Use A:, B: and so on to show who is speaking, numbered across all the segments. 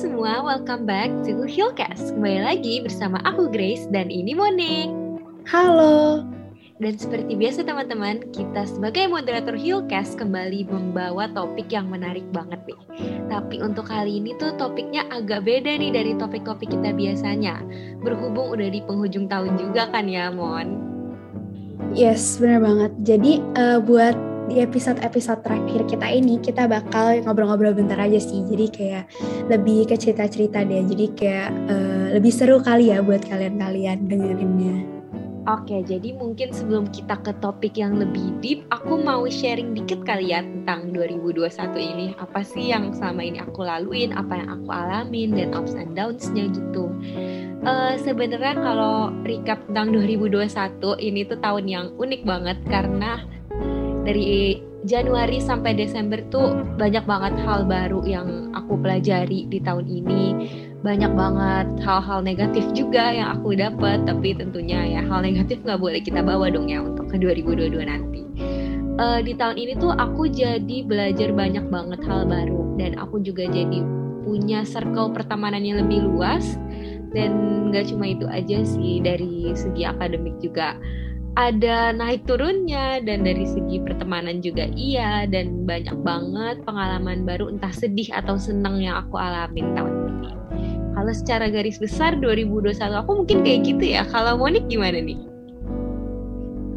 A: semua, welcome back to Hillcast. Kembali lagi bersama aku Grace dan ini Monik.
B: Halo.
A: Dan seperti biasa teman-teman, kita sebagai moderator Hillcast kembali membawa topik yang menarik banget nih. Tapi untuk kali ini tuh topiknya agak beda nih dari topik-topik kita biasanya. Berhubung udah di penghujung tahun juga kan ya, Mon?
B: Yes, benar banget. Jadi uh, buat di episode-episode terakhir kita ini kita bakal ngobrol-ngobrol bentar aja sih. Jadi kayak lebih ke cerita-cerita deh. Jadi kayak uh, lebih seru kali ya buat kalian-kalian dengerinnya.
A: Oke, jadi mungkin sebelum kita ke topik yang lebih deep, aku mau sharing dikit kali ya tentang 2021 ini. Apa sih yang selama ini aku laluin, apa yang aku alamin, dan ups and downs-nya gitu. Uh, Sebenarnya kalau recap tentang 2021, ini tuh tahun yang unik banget karena dari Januari sampai Desember tuh banyak banget hal baru yang aku pelajari di tahun ini. Banyak banget hal-hal negatif juga yang aku dapat, tapi tentunya ya hal negatif nggak boleh kita bawa dong ya untuk ke 2022 nanti. Uh, di tahun ini tuh aku jadi belajar banyak banget hal baru dan aku juga jadi punya circle pertemanan yang lebih luas dan nggak cuma itu aja sih dari segi akademik juga ada naik turunnya dan dari segi pertemanan juga iya dan banyak banget pengalaman baru entah sedih atau senang yang aku alamin tahun ini. Kalau secara garis besar 2021 aku mungkin kayak gitu ya. Kalau Monik gimana nih?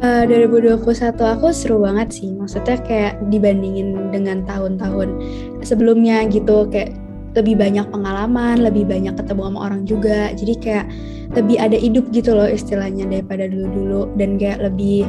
B: Uh, 2021 aku seru banget sih. Maksudnya kayak dibandingin dengan tahun-tahun sebelumnya gitu kayak lebih banyak pengalaman, lebih banyak ketemu sama orang juga. Jadi kayak lebih ada hidup gitu loh istilahnya daripada dulu-dulu dan kayak lebih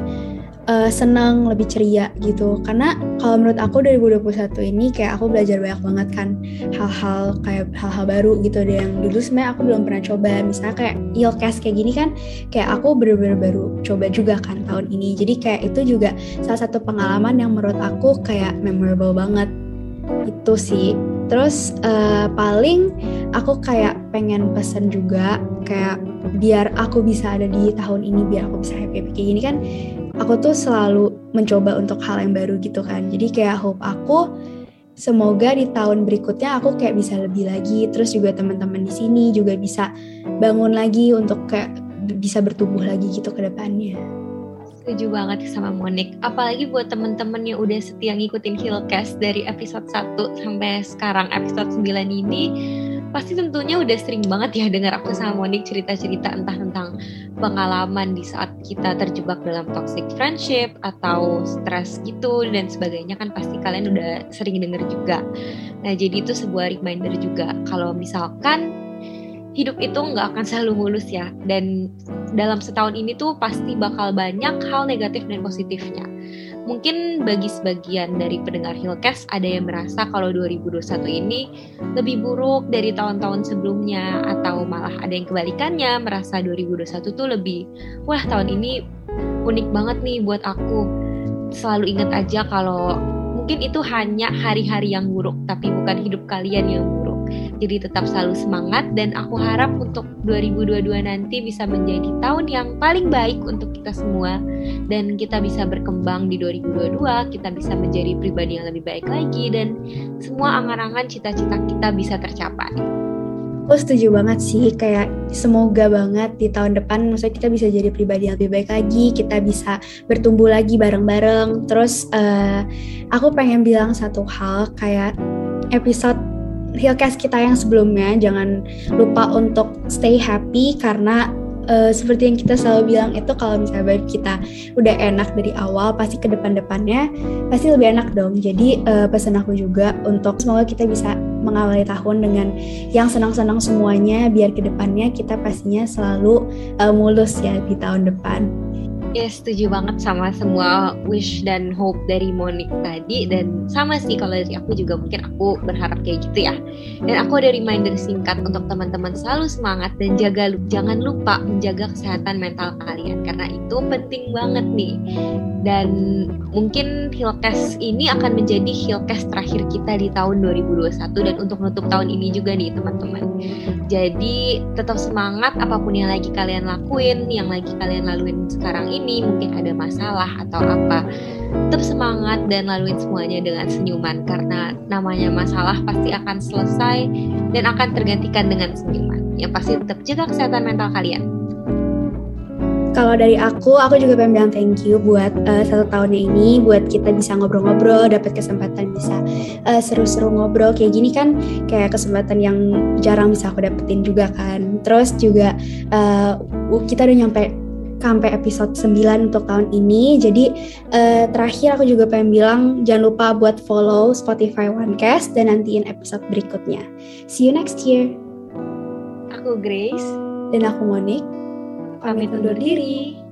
B: uh, senang, lebih ceria gitu. Karena kalau menurut aku 2021 ini kayak aku belajar banyak banget kan hal-hal kayak hal-hal baru gitu deh yang dulu sebenarnya aku belum pernah coba. Misalnya kayak ilcast kayak gini kan kayak aku bener-bener baru coba juga kan tahun ini. Jadi kayak itu juga salah satu pengalaman yang menurut aku kayak memorable banget. Itu sih Terus uh, paling aku kayak pengen pesan juga kayak biar aku bisa ada di tahun ini biar aku bisa happy happy kayak gini kan aku tuh selalu mencoba untuk hal yang baru gitu kan. Jadi kayak hope aku semoga di tahun berikutnya aku kayak bisa lebih lagi terus juga teman-teman di sini juga bisa bangun lagi untuk kayak bisa bertumbuh lagi gitu ke depannya
A: setuju banget sama Monik. Apalagi buat temen-temen yang udah setia ngikutin Hillcast dari episode 1 sampai sekarang episode 9 ini, pasti tentunya udah sering banget ya dengar aku sama Monik cerita-cerita entah tentang pengalaman di saat kita terjebak dalam toxic friendship atau stres gitu dan sebagainya kan pasti kalian udah sering denger juga. Nah jadi itu sebuah reminder juga kalau misalkan hidup itu nggak akan selalu mulus ya dan dalam setahun ini tuh pasti bakal banyak hal negatif dan positifnya. Mungkin bagi sebagian dari pendengar Hillcast ada yang merasa kalau 2021 ini lebih buruk dari tahun-tahun sebelumnya atau malah ada yang kebalikannya merasa 2021 tuh lebih wah tahun ini unik banget nih buat aku. Selalu ingat aja kalau mungkin itu hanya hari-hari yang buruk tapi bukan hidup kalian yang buruk jadi tetap selalu semangat dan aku harap untuk 2022 nanti bisa menjadi tahun yang paling baik untuk kita semua dan kita bisa berkembang di 2022, kita bisa menjadi pribadi yang lebih baik lagi dan semua angan-angan cita-cita kita bisa tercapai.
B: Aku setuju banget sih, kayak semoga banget di tahun depan maksudnya kita bisa jadi pribadi yang lebih baik lagi, kita bisa bertumbuh lagi bareng-bareng. Terus uh, aku pengen bilang satu hal kayak episode Hillcast kita yang sebelumnya jangan lupa untuk stay happy karena uh, seperti yang kita selalu bilang itu kalau misalnya vibe kita udah enak dari awal pasti ke depan-depannya pasti lebih enak dong. Jadi uh, pesan aku juga untuk semoga kita bisa mengawali tahun dengan yang senang-senang semuanya biar ke depannya kita pastinya selalu uh, mulus ya di tahun depan
A: Ya setuju banget sama semua wish dan hope dari Monik tadi dan sama sih kalau dari aku juga mungkin aku berharap kayak gitu ya. Dan aku ada reminder singkat untuk teman-teman selalu semangat dan jaga jangan lupa menjaga kesehatan mental kalian karena itu penting banget nih. Dan mungkin Hillcast ini akan menjadi Hillcast terakhir kita di tahun 2021 dan untuk menutup tahun ini juga nih teman-teman. Jadi tetap semangat apa pun yang lagi kalian lakuin, yang lagi kalian laluin sekarang ini mungkin ada masalah atau apa tetap semangat dan laluin semuanya dengan senyuman karena namanya masalah pasti akan selesai dan akan tergantikan dengan senyuman yang pasti tetap jaga kesehatan mental kalian
B: kalau dari aku, aku juga pengen bilang thank you buat uh, satu tahunnya ini, buat kita bisa ngobrol-ngobrol, dapat kesempatan bisa uh, seru-seru ngobrol kayak gini kan, kayak kesempatan yang jarang bisa aku dapetin juga kan. Terus juga uh, kita udah nyampe sampai episode 9 untuk tahun ini. Jadi uh, terakhir aku juga pengen bilang jangan lupa buat follow Spotify Onecast dan nantiin episode berikutnya. See you next year.
A: Aku Grace
B: dan aku Monique
A: pamit undur diri.